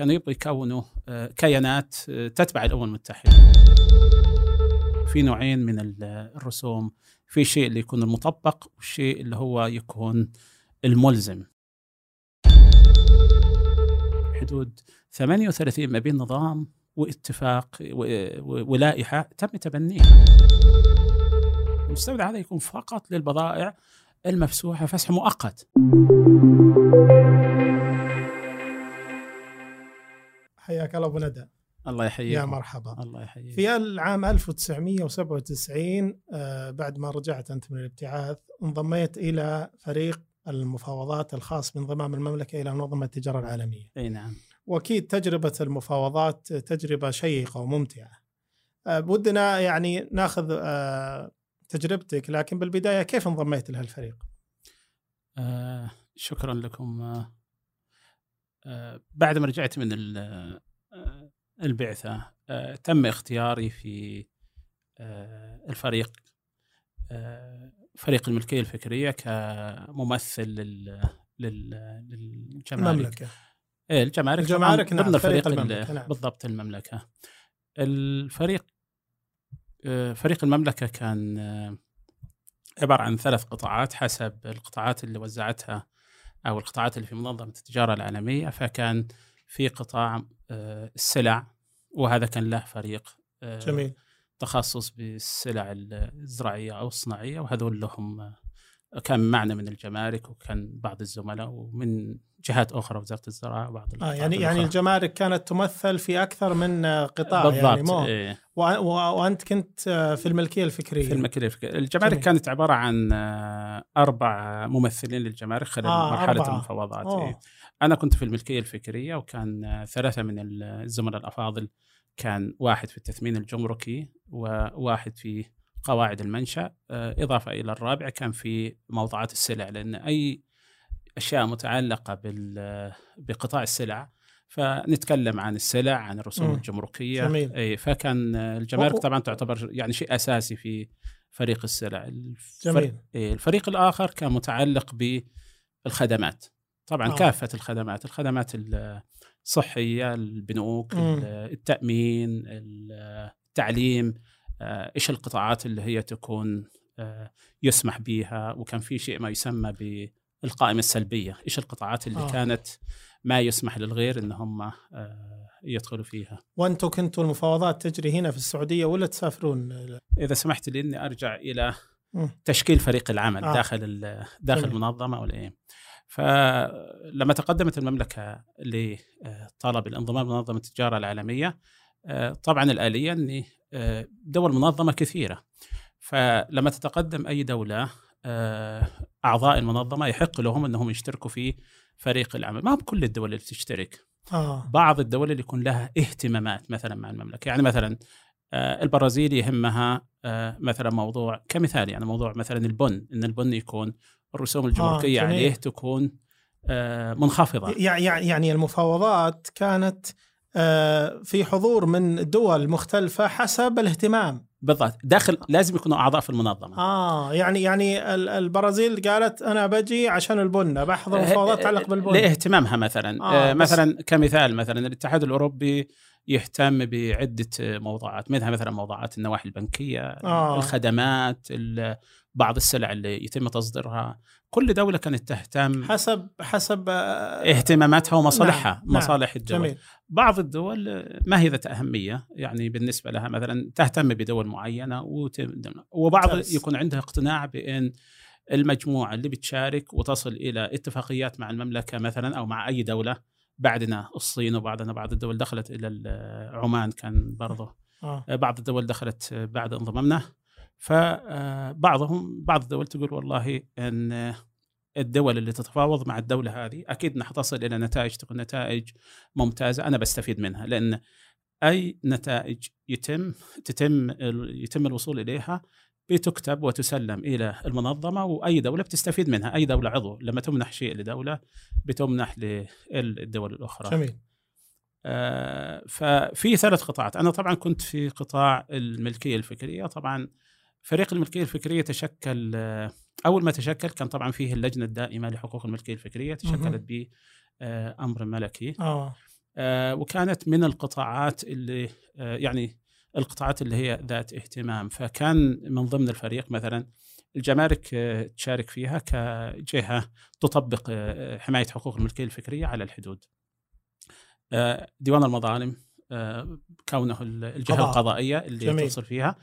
كانوا يبغوا يكونوا آه، كيانات آه، تتبع الأمم المتحدة. في نوعين من ال- الرسوم، في شيء اللي يكون المطبق والشيء اللي هو يكون الملزم. حدود 38 ما بين نظام واتفاق ولائحة تم تبنيها. المستودع هذا يكون فقط للبضائع المفسوحة فسح مؤقت. حياك الله أبو ندى الله يحييك. يا مرحبا الله يحييك. في العام 1997 آه، بعد ما رجعت أنت من الابتعاث انضميت إلى فريق المفاوضات الخاص بانضمام المملكة إلى منظمة التجارة العالمية إي نعم. وأكيد تجربة المفاوضات تجربة شيقة وممتعة آه، ودنا يعني ناخذ آه، تجربتك لكن بالبداية كيف انضميت لهالفريق؟ آه شكرا لكم بعد ما رجعت من ال- البعثة آه تم اختياري في آه الفريق آه فريق الملكية الفكرية كممثل لل لل للجمارك. المملكة. إيه الجمارك. الجمارك، نعم، ضمن فريق المملكة، ال- نعم. بالضبط المملكة. الفريق فريق المملكة كان عبارة عن ثلاث قطاعات حسب القطاعات اللي وزعتها أو القطاعات اللي في منظمة التجارة العالمية فكان في قطاع آه، السلع وهذا كان له فريق آه، جميل. تخصص بالسلع الزراعية أو الصناعية وهذول لهم آه، كان معنا من الجمارك وكان بعض الزملاء ومن جهات أخرى وزارة الزراعة وبعض آه يعني يعني. الجمارك كانت تمثل في أكثر من آه، قطاع يعني بالضبط مو إيه. وأنت كنت آه، في الملكية الفكرية في المكينة الفكرية. الجمارك جميل. كانت عبارة عن آه، أربع ممثلين للجمارك خلال آه، مرحلة أربعة. المفاوضات أوه. إيه. أنا كنت في الملكية الفكرية وكان ثلاثة من الزملاء الأفاضل كان واحد في التثمين الجمركي وواحد في قواعد المنشأ آه، إضافة إلى الرابع كان في موضوعات السلع لأن أي أشياء متعلقة بال- بقطاع السلع فنتكلم عن السلع عن الرسوم مم. الجمركية جميل. أي فكان الجمارك طبعا تعتبر يعني شيء أساسي في فريق السلع الفريق, جميل إيه، الفريق الآخر كان متعلق بالخدمات طبعا آه. كافة الخدمات الخدمات الصحية البنوك مم. التأمين التعليم آه، إيش القطاعات اللي هي تكون آه، يسمح بها وكان في شيء ما يسمى بالقائمة السلبية إيش القطاعات اللي آه. آه. كانت ما يسمح للغير إن هم آه، يدخلوا فيها وأنتم كنتوا المفاوضات تجري هنا في السعودية ولا تسافرون؟ إذا سمحت لي إني أرجع إلى مم. تشكيل فريق العمل آه. آه. داخل داخل جميل. المنظمة ولا إيه فلما تقدمت المملكة لطلب الانضمام لمنظمة التجارة العالمية آه، طبعا الآلية إني آه، دول منظمه كثيرة فلما تتقدم أي دولة آه، أعضاء المنظمة يحق لهم أنهم يشتركوا في فريق العمل. ما بكل الدول اللي تشترك. آه. بعض الدول اللي يكون لها اهتمامات مثلا مع المملكة. يعني مثلا آه، البرازيل يهمها آه، مثلا موضوع كمثال يعني موضوع مثلا البن. إن البن يكون الرسوم الجمركية آه، جميل. عليه تكون آه، منخفضة. يع- يع- يعني المفاوضات كانت آه، في حضور من دول مختلفة حسب الاهتمام. بالضبط. داخل لازم يكونوا أعضاء في المنظمة. آه يعني يعني ال- البرازيل قالت أنا بجي عشان البن بحضر مفاوضات تتعلق بالبن. لإهتمامها مثلا. آه، بس- مثلا كمثال مثلا الاتحاد الأوروبي يهتم بعدة موضوعات منها مثلا موضوعات النواحي البنكية آه. الخدمات ال- بعض السلع اللي يتم تصديرها. كل دولة كانت تهتم حسب حسب آه، اهتماماتها ومصالحها نعم، نعم. مصالح الدول جميل بعض الدول ما هي ذات أهمية يعني بالنسبة لها مثلا تهتم بدول معينة وت- وبعض ممتاز. يكون عندها اقتناع بأن المجموعة اللي بتشارك وتصل إلى اتفاقيات مع المملكة مثلا أو مع أي دولة بعدنا الصين وبعدنا بعض الدول دخلت إلى ال- عمان كان برضه آه. بعض الدول دخلت بعد انضمامنا فبعضهم بعض الدول تقول والله إن الدول اللي تتفاوض مع الدولة هذه أكيد انها تصل إلى نتائج تكون نتائج ممتازة أنا بستفيد منها لأن أي نتائج يتم تتم يتم الوصول إليها بتكتب وتسلم إلى المنظمة وأي دولة بتستفيد منها، أي دولة عضو لما تمنح شيء لدولة بتمنح للدول الأخرى. جميل. آه ففي ثلاث قطاعات، أنا طبعا كنت في قطاع الملكية الفكرية، طبعا فريق الملكية الفكرية تشكل آه أول ما تشكل كان طبعا فيه اللجنة الدائمة لحقوق الملكية الفكرية تشكلت ب آه أمر ملكي. آه آه وكانت من القطاعات اللي آه يعني القطاعات اللي هي ذات اهتمام فكان من ضمن الفريق مثلا الجمارك آه، تشارك فيها كجهة تطبق آه، حماية حقوق الملكية الفكرية على الحدود. آه، ديوان المظالم كونه الجهة قضاء. القضائية اللي جميل. يتصل فيها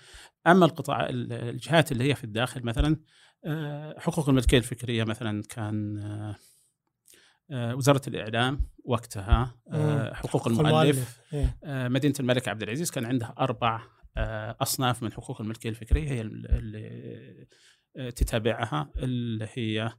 أما القطاع الجهات اللي هي في الداخل مثلا حقوق الملكية الفكرية مثلا كان وزارة الإعلام وقتها. حقوق المؤلف إيه. آه، مدينة الملك عبد العزيز كان عندها أربع آه، أصناف من حقوق الملكية الفكرية هي اللي آه، تتابعها اللي هي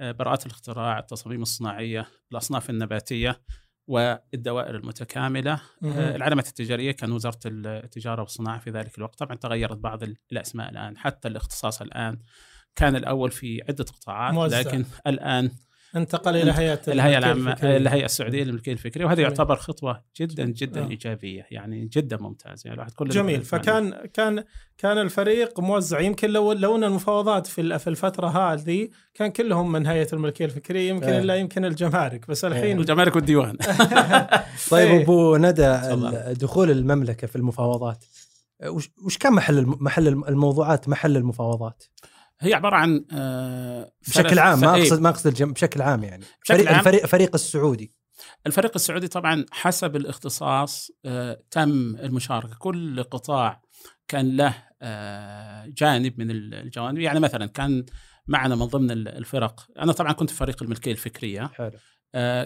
آه، براءات الاختراع، التصاميم الصناعية، الأصناف النباتية والدوائر المتكاملة،. آه، العلامات التجارية كان وزارة التجارة والصناعة في ذلك الوقت، طبعا تغيرت بعض الأسماء الآن، حتى الاختصاص الآن كان الأول في عدة قطاعات موزع. لكن الآن انتقل إلى هيئة الهيئة العامة. الهيئة السعودية للملكية الفكرية وهذا. يعتبر خطوة جدا جدا آه. إيجابية يعني جدا ممتازه يعني الواحد كل جميل فكان كان كان الفريق موزع يمكن لو لو إن المفاوضات في في الفترة هذه كان كلهم من هيئة الملكية الفكرية يمكن إيه. إلا يمكن الجمارك بس الحين الجمارك والديوان طيب إيه. أبو ندى دخول المملكة في المفاوضات وش كان محل محل الم- الموضوعات محل المفاوضات هي عبارة عن آه، بشكل عام ما إيه، أقصد ما أقصد الجم... بشكل عام يعني. بشكل فريق عام. الفريق فريق السعودي. الفريق السعودي طبعا حسب الاختصاص آه، تم المشاركة. كل قطاع كان له آه، جانب من الجوانب. يعني مثلا كان معنا من ضمن الفرق. أنا طبعا كنت في فريق الملكية الفكرية. حلو.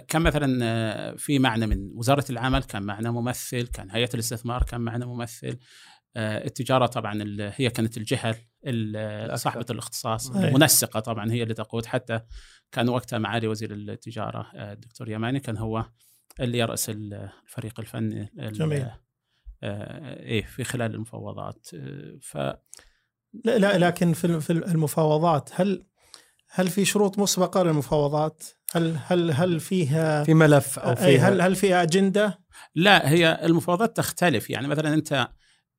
كان مثلا في معنا من وزارة العمل كان معنا ممثل كان هيئة الاستثمار كان معنا ممثل. التجارة طبعا ال- هي كانت الجهه ال- صاحبة الاختصاص. المنسقه طبعا هي اللي تقود حتى كان وقتها معالي وزير التجارة آه، الدكتور يماني كان هو اللي يرأس ال- الفريق الفني ال- جميل. آه، إيه في خلال المفاوضات آه، ف لا, لا لكن في في المفاوضات هل هل في شروط مسبقة للمفاوضات؟ هل هل هل فيها في ملف أو أي في هل هل فيها أجندة؟ لا هي المفاوضات تختلف يعني مثلا أنت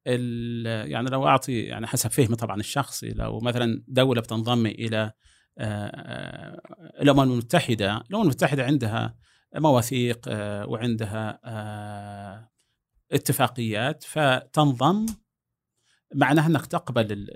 يعني لو أعطي يعني حسب فهمي طبعا الشخصي لو مثلا دولة بتنضم إلى آه، آه، الامم المتحده، الأمم المتحدة عندها مواثيق آه، وعندها اتفاقيات فتنضم معناها إنك تقبل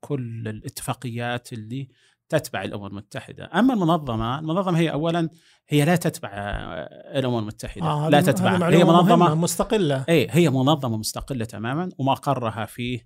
كل الاتفاقيات اللي تتبع الامم المتحدة، أما المنظمة، المنظمة هي اولا هي لا تتبع آه، الامم المتحدة، آه لا تتبع. هي منظمه مهمة، مستقلة. اي هي منظمة مستقلة تماما ومقرها في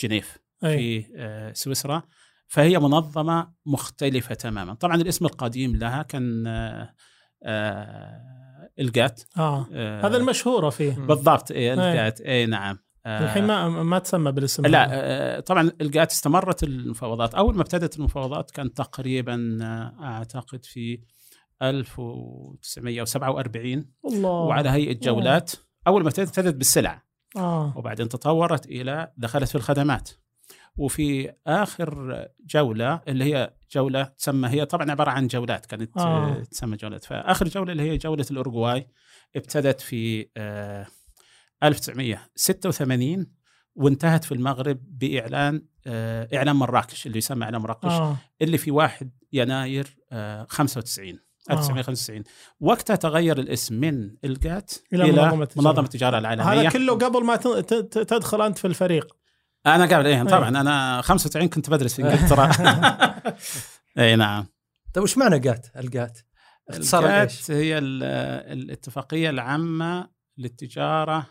جنيف أي. في آه، سويسرا. فهي منظمة مختلفة تماما. طبعا الاسم القديم لها كان آه، آه، إلجات. آه. آه، هذا المشهورة فيه. بالضبط. اي إلجات. اي نعم. آه، الحين ما ما تسمى بالاسم لا. آه، طبعا الجات استمرت المفاوضات. أول ما ابتدت المفاوضات كان تقريبا آه، أعتقد في 1947 الله. وعلى هيئة جولات. أول ما ابتدت ابتدت بالسلع. آه. وبعدين تطورت إلى دخلت في الخدمات. وفي آخر جولة اللي هي جولة تسمى هي طبعا عبارة عن جولات كانت آه. آه. تسمى جولات. فآخر جولة اللي هي جولة الاورجواي ابتدت في آه 1986 وانتهت في المغرب بإعلان آه إعلان مراكش اللي يسمى إعلان مراكش آه اللي في 1 يناير آه 95 1995 وقتها تغير الاسم من الجات إلى إلى, منظمة منظمه التجارة. منظمة التجارة العالمية هذا كله قبل ما تدخل أنت في الفريق أنا قبل إيه أي. طبعا أنا 95 كنت بدرس في إنجلترا إي نعم طيب وش معنى جات الجات؟ اختصار إيش؟ الجات هي ال- الاتفاقية العامة للتجارة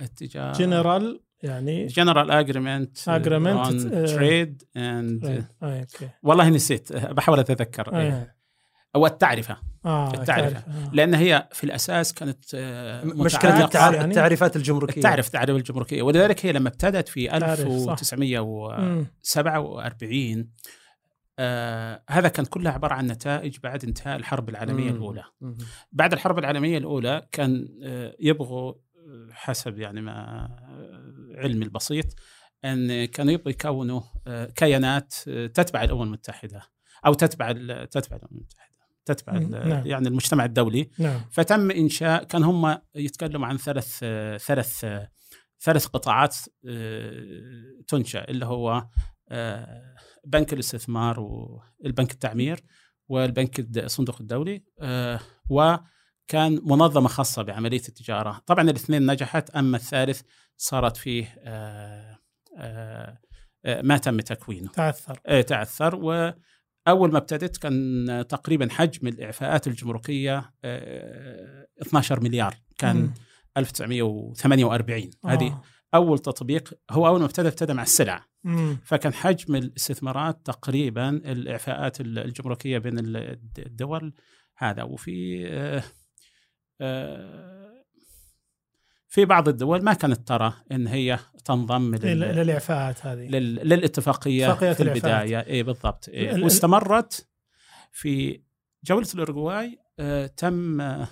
التجاره جنرال يعني general agreement آه. trade and آه، okay والله نسيت بحاول أتذكر أي. إيه. أو التعرفة آه التعرفة. تعرف. آه. لأن هي في الأساس كانت آه، مشكلة. يعني؟ التعريفات الجمركية تعرف التعريف الجمركية ولذلك هي لما ابتدت في تعرف، صح. 1900 و مم. 47 آه هذا كان كله عبارة عن نتائج بعد انتهاء الحرب العالمية مم. الأولى مم. بعد الحرب العالمية الأولى كان آه، يبغوا آه، حسب يعني ما آه، علمي البسيط أن كانوا يبغوا يكونوا آه، كيانات آه، تتبع الأمم المتحدة أو تتبع تتبع الأمم المتحدة تتبع نعم. يعني المجتمع الدولي نعم فتم إنشاء كان هم يتكلموا عن ثلاث ثلاث ثلاث قطاعات تنشأ اللي هو بنك الاستثمار والبنك التعمير والبنك الصندوق الدولي آه، وكان منظمة خاصة بعملية التجارة. طبعا الاثنين نجحت أما الثالث صارت فيه آه، آه، آه، ما تم تكوينه. تعثر آه، تعثر وأول ما ابتدت كان تقريبا حجم الإعفاءات الجمركية آه، 12 مليار. كان مم. 1948 هذه آه. أول تطبيق. هو أول ما ابتدى ابتدى مع السلع. مم. فكان حجم الاستثمارات تقريبا الإعفاءات الجمركية بين ال- الدول هذا. وفي في بعض الدول ما كانت ترى إن هي تنضم لل- لل- للإعفاءات هذه. لل... للاتفاقية في. البداية. اي بالضبط. إيه ال- واستمرت في جولة الاورجواي آه تم آه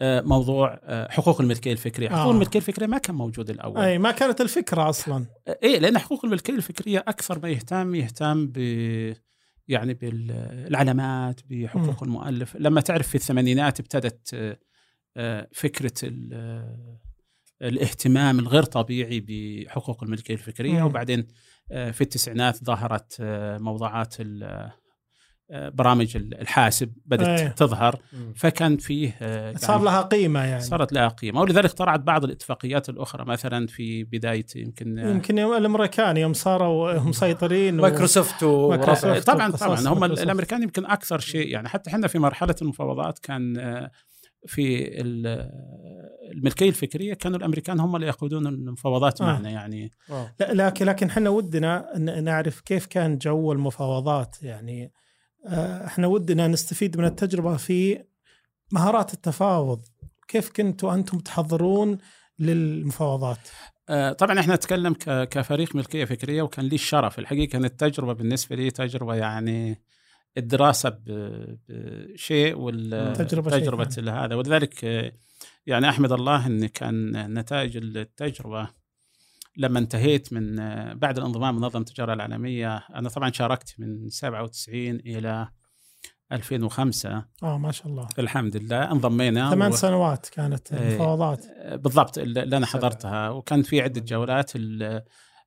آه، موضوع آه، حقوق الملكية الفكرية، حقوق آه. الملكية الفكرية ما كان موجود الأول. أي ما كانت الفكرة أصلا. إيه لأن حقوق الملكية الفكرية أكثر ما يهتم يهتم ب يعني بالعلامات بحقوق المؤلف. لما تعرف في الثمانينات ابتدت آه، آه، فكرة آه، الاهتمام الغير طبيعي بحقوق الملكية الفكرية. مم. وبعدين في التسعينات ظهرت موضوعات برامج الحاسب بدأت إيه. تظهر. فكان فيه آه، صار يعني لها قيمة يعني صارت لها قيمة ولذلك طلعت بعض الاتفاقيات الأخرى مثلا في بداية يمكن يمكن يوم الأمريكان يوم صاروا هم مسيطرين و- مايكروسوفت و-. طبعا طبعا هم. الأمريكان يمكن أكثر شيء يعني حتى إحنا في مرحلة المفاوضات كان آه، في ال- الملكية الفكرية كانوا الأمريكان هم اللي يقودون المفاوضات آه. معنا يعني آه. لا لكن لكن إحنا ودنا ن- نعرف كيف كان جو المفاوضات يعني آه، إحنا ودنا نستفيد من التجربة في مهارات التفاوض. كيف كنتوا أنتم تحضرون للمفاوضات؟ آه، طبعا إحنا نتكلم كفريق ملكية فكرية وكان لي الشرف الحقيقة كانت تجربة بالنسبة لي تجربة يعني الدراسة بشيء والتجربه هذا ولذلك آه، يعني أحمد الله ان كان نتائج التجربة لما انتهيت من بعد الانضمام لمنظمة التجارة العالمية أنا طبعا شاركت من 97 إلى 2005 آه ما شاء الله. الحمد لله انضمينا ثمان و- سنوات كانت إيه. المفاوضات. بالضبط اللي أنا. حضرتها. وكان في عدة جولات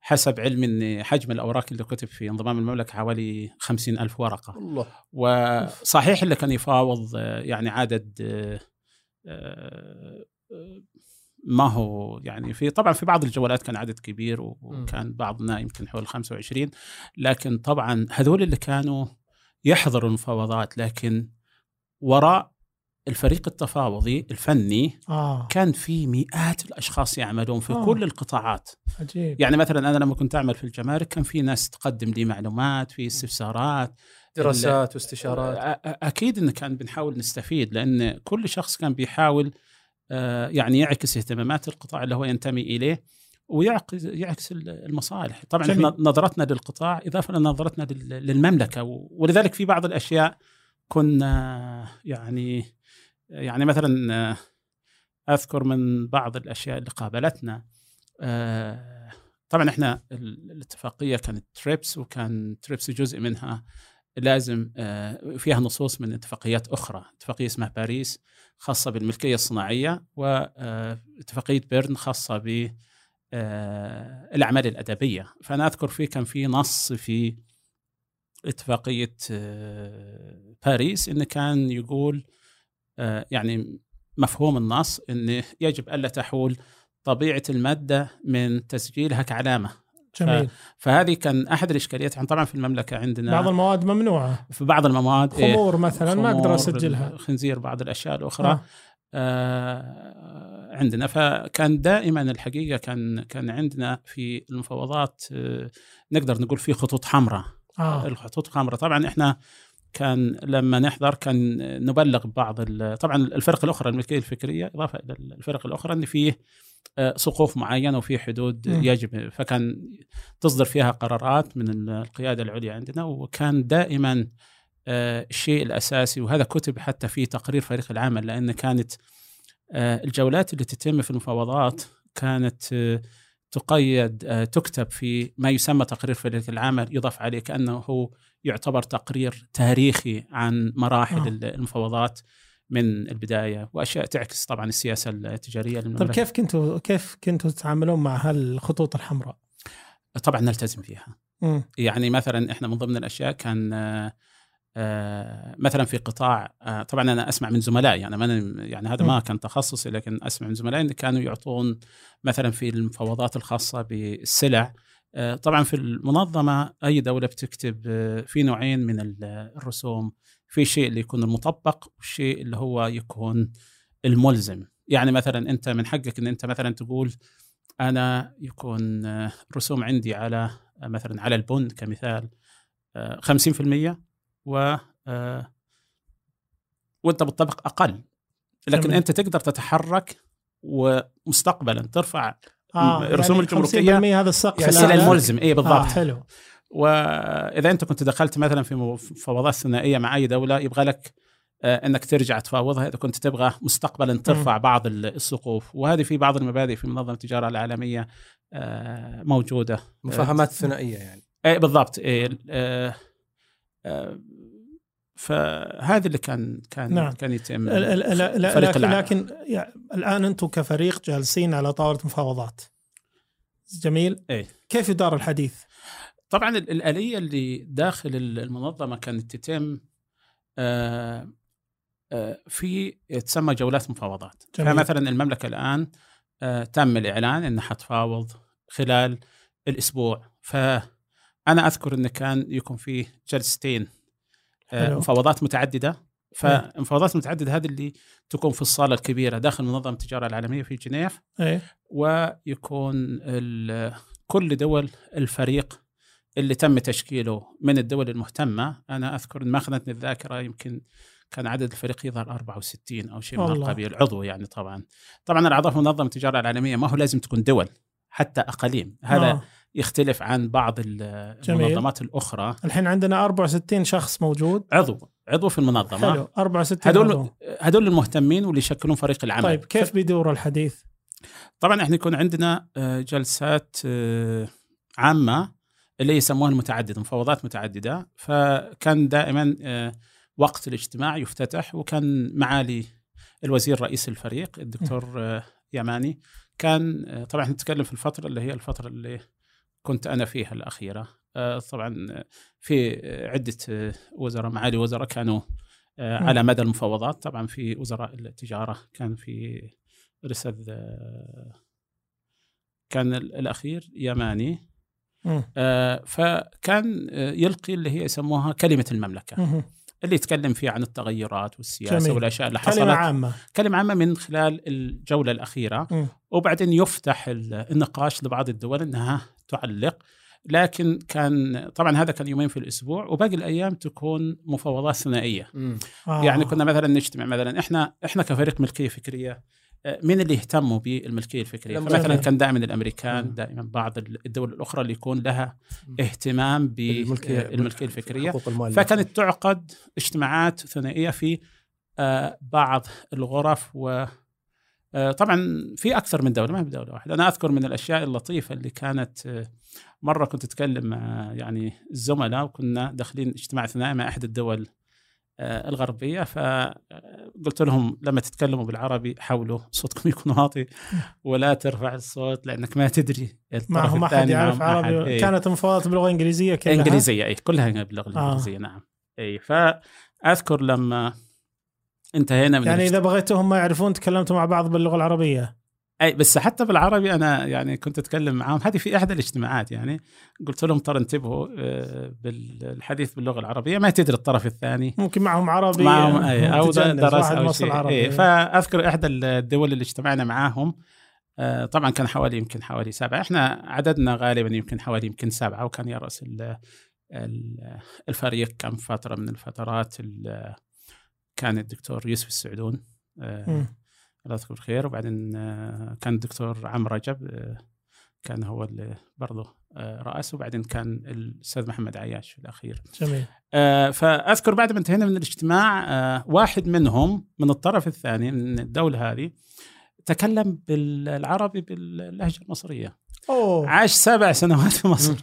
حسب علمي ان حجم الأوراق اللي كتب في انضمام المملكة حوالي خمسين ألف ورقة. الله. وصحيح اللي كان يفاوض يعني عدد آه، آه، ما هو يعني في طبعا في بعض الجولات كان عدد كبير وكان بعضنا يمكن حول 25 لكن طبعا هذول اللي كانوا يحضروا المفاوضات لكن وراء الفريق التفاوضي الفني آه. كان في مئات الأشخاص يعملون في آه. كل القطاعات. عجيب. يعني مثلا أنا لما كنت أعمل في الجمارك كان في ناس تقدم لي معلومات في استفسارات دراسات واستشارات. أكيد إن كان بنحاول نستفيد لأن كل شخص كان بيحاول آه، يعني يعكس اهتمامات القطاع اللي هو ينتمي إليه ويعكس يعكس المصالح طبعا جميل. نظرتنا للقطاع إضافة لنظرتنا لل- للمملكة ولذلك في بعض الأشياء كنا يعني يعني مثلا آه، أذكر من بعض الأشياء اللي قابلتنا آه، طبعا إحنا ال- الاتفاقية كانت تريبس وكان تريبس جزء منها لازم آه، فيها نصوص من اتفاقيات أخرى. اتفاقية اسمها باريس خاصة بالملكية الصناعية واتفاقيه بيرن خاصة ب آه، الأعمال الأدبية. فأنا أذكر فيه كان في نص في اتفاقية آه، باريس انه كان يقول آه، يعني مفهوم النص انه يجب ألا تحول طبيعة المادة من تسجيلها كعلامة. جميل. فهذه كان أحد الإشكاليات. يعني طبعا في المملكة عندنا بعض المواد ممنوعة. في بعض المواد إيه، خمور مثلا ما أقدر خمور، أسجلها. خنزير بعض الأشياء الأخرى. آه. آه عندنا. فكان دائما الحقيقة كان كان عندنا في المفاوضات آه نقدر نقول في خطوط حمراء. آه. الخطوط الحمراء طبعا إحنا كان لما نحضر كان نبلغ بعض طبعا الفرق الأخرى الملكية الفكرية إضافة إلى الفرق الأخرى ان فيه سقوف معينه وفي حدود. يجب فكان تصدر فيها قرارات من القيادة العليا عندنا وكان دائما آه، الشيء الأساسي وهذا كتب حتى في تقرير فريق العمل لأن كانت آه، الجولات اللي تتم في المفاوضات كانت آه، تقيد آه، تكتب في ما يسمى تقرير فريق العمل يضاف عليه كأنه هو يعتبر تقرير تاريخي عن مراحل آه. المفاوضات من البداية وأشياء تعكس طبعا السياسة التجارية طيب للمملكه كيف كنتوا كيف كنتوا تتعاملون مع هالخطوط الحمراء؟ طبعا نلتزم فيها مم. يعني مثلا إحنا من ضمن الأشياء كان آه، آه، مثلا في قطاع آه، طبعا أنا أسمع من زملائي يعني ما يعني هذا ما. كان تخصصي لكن أسمع من زملائي إن كانوا يعطون مثلا في المفاوضات الخاصة بالسلع طبعا في المنظمة أي دولة بتكتب في نوعين من ال- الرسوم في شيء اللي يكون المطبق والشيء اللي هو يكون الملزم. يعني مثلا أنت من حقك إن أنت مثلا تقول أنا يكون آه، رسوم عندي على آه، مثلا على البن كمثال آه، 50% و آه، وأنت بتطبق أقل. لكن جميل. أنت تقدر تتحرك ومستقبلا ترفع آه الرسوم يعني الجمركية 50% هذا السقف يعني. الملزم. اي بالضبط. آه حلو. وإذا أنت كنت دخلت مثلا في مفاوضات ثنائية مع أي دولة يبغى لك آه، إنك ترجع تفاوضها إذا كنت تبغى مستقبلا ترفع بعض ال- السقوف وهذه في بعض المبادئ في منظمة التجارة العالمية آه، موجودة مفاهمات ثنائية يعني اي بالضبط إيه آه، آه، فهذا اللي كان كان نعم. كان يتم ال- ال- لا- لا- فريق لكن. لكن يعني الآن أنتم كفريق جالسين على طاولة مفاوضات جميل إيه. كيف يدار الحديث؟ طبعا ال- الآلية اللي داخل ال- المنظمة كانت تتم آه، آه، في تسمى جولات مفاوضات. جميل. فمثلا المملكة الآن آه، تم الإعلان أنها حتفاوض خلال الأسبوع. فأنا أذكر أنه كان يكون فيه جلستين آه،. مفاوضات متعددة. فمفاوضات متعددة هذه اللي تكون في الصالة الكبيرة داخل منظمة التجارة العالمية في جنيف. إيه. ويكون كل دول الفريق اللي تم تشكيله من الدول المهتمة أنا أذكر إن ما أخذتني الذاكرة يمكن كان عدد الفريق يظهر 64 أو شيء من. القبيل عضو يعني طبعا طبعا الأعضاء في منظمة التجارة العالمية ما هو لازم تكون دول حتى أقاليم هذا آه. يختلف عن بعض. المنظمات الأخرى الحين عندنا 64 شخص موجود عضو عضو في المنظمة حلو 64 عضو. هذول هذول المهتمين واللي يشكلون فريق العمل طيب كيف بيدور الحديث؟ طبعا إحنا يكون عندنا آه، جلسات آه، عامة اللي يسموها المتعدده مفاوضات متعددة. فكان دائما آه، وقت الاجتماع يفتتح وكان معالي الوزير رئيس الفريق الدكتور آه، يماني كان آه، طبعا نتكلم في الفترة اللي هي الفترة اللي كنت أنا فيها الأخيرة. طبعا في عدة وزراء معالي وزراء كانوا. على مدى المفاوضات. طبعا في وزراء التجارة كان في آه، كان ال- الأخير يماني. آه، فكان آه، يلقي اللي هي يسموها كلمة المملكة مم. اللي يتكلم فيها عن التغيرات والسياسة جميل. والأشياء اللي حصلت كلمة عامة كلمة عامة من خلال الجولة الأخيرة مم. وبعدين يفتح ال- النقاش لبعض الدول إنها تعلق لكن كان طبعا هذا كان يومين في الأسبوع وباقي الأيام تكون مفاوضات ثنائية آه. يعني كنا مثلا نجتمع مثلا إحنا إحنا كفريق ملكية فكرية مين اللي يهتموا بالملكية الفكرية؟ جميل. كان دائما الأمريكان. دائما بعض الدول الأخرى اللي يكون لها اهتمام بالملكيه الملكيه الفكرية. فكانت تعقد اجتماعات ثنائية في آه، بعض الغرف و آه، طبعا في أكثر من دولة ما هي بدولة واحدة. أنا أذكر من الأشياء اللطيفة اللي كانت آه، مرة كنت أتكلم مع يعني الزملاء وكنا داخلين اجتماع ثنائي مع احد الدول آه، الغربية فقلت لهم لما تتكلموا بالعربي حاولوا صوتكم يكون واطي ولا ترفع الصوت لأنك ما تدري ما هو ما حد يعرف. عربي إيه. كانت المفاوضات باللغة الإنجليزية كلها إنجليزية اي كلها باللغة آه. الإنجليزية نعم اي فأذكر لما انتهينا من يعني إذا بغيتهم ما يعرفون تكلمتوا مع بعض باللغة العربية أي بس حتى بالعربي أنا يعني كنت أتكلم معاهم. هذه في إحدى الاجتماعات يعني. قلت لهم ترى انتبهوا آه، بالحديث باللغة العربية. ما تدري الطرف الثاني. ممكن معهم عربي معهم أي أو درس أو شيء. إيه فأذكر إحدى الدول اللي اجتمعنا معاهم. آه، طبعا كان حوالي يمكن حوالي سبعة. إحنا عددنا غالبا يمكن حوالي يمكن سبعة وكان يرأس ال- ال- الفريق كان فترة من الفترات. ال- كان الدكتور يوسف السعدون. آه،. الله يذكره بالخير. وبعدين آه، كان الدكتور عمرو رجب آه، كان هو اللي برضه آه، رأس. وبعدين كان الأستاذ محمد عياش في الأخير. جميل. فأذكر بعد ما انتهينا من الاجتماع واحد منهم من الطرف الثاني من الدولة هذه تكلم بالعربي باللهجة المصرية. أوه. عاش سبع سنوات في مصر.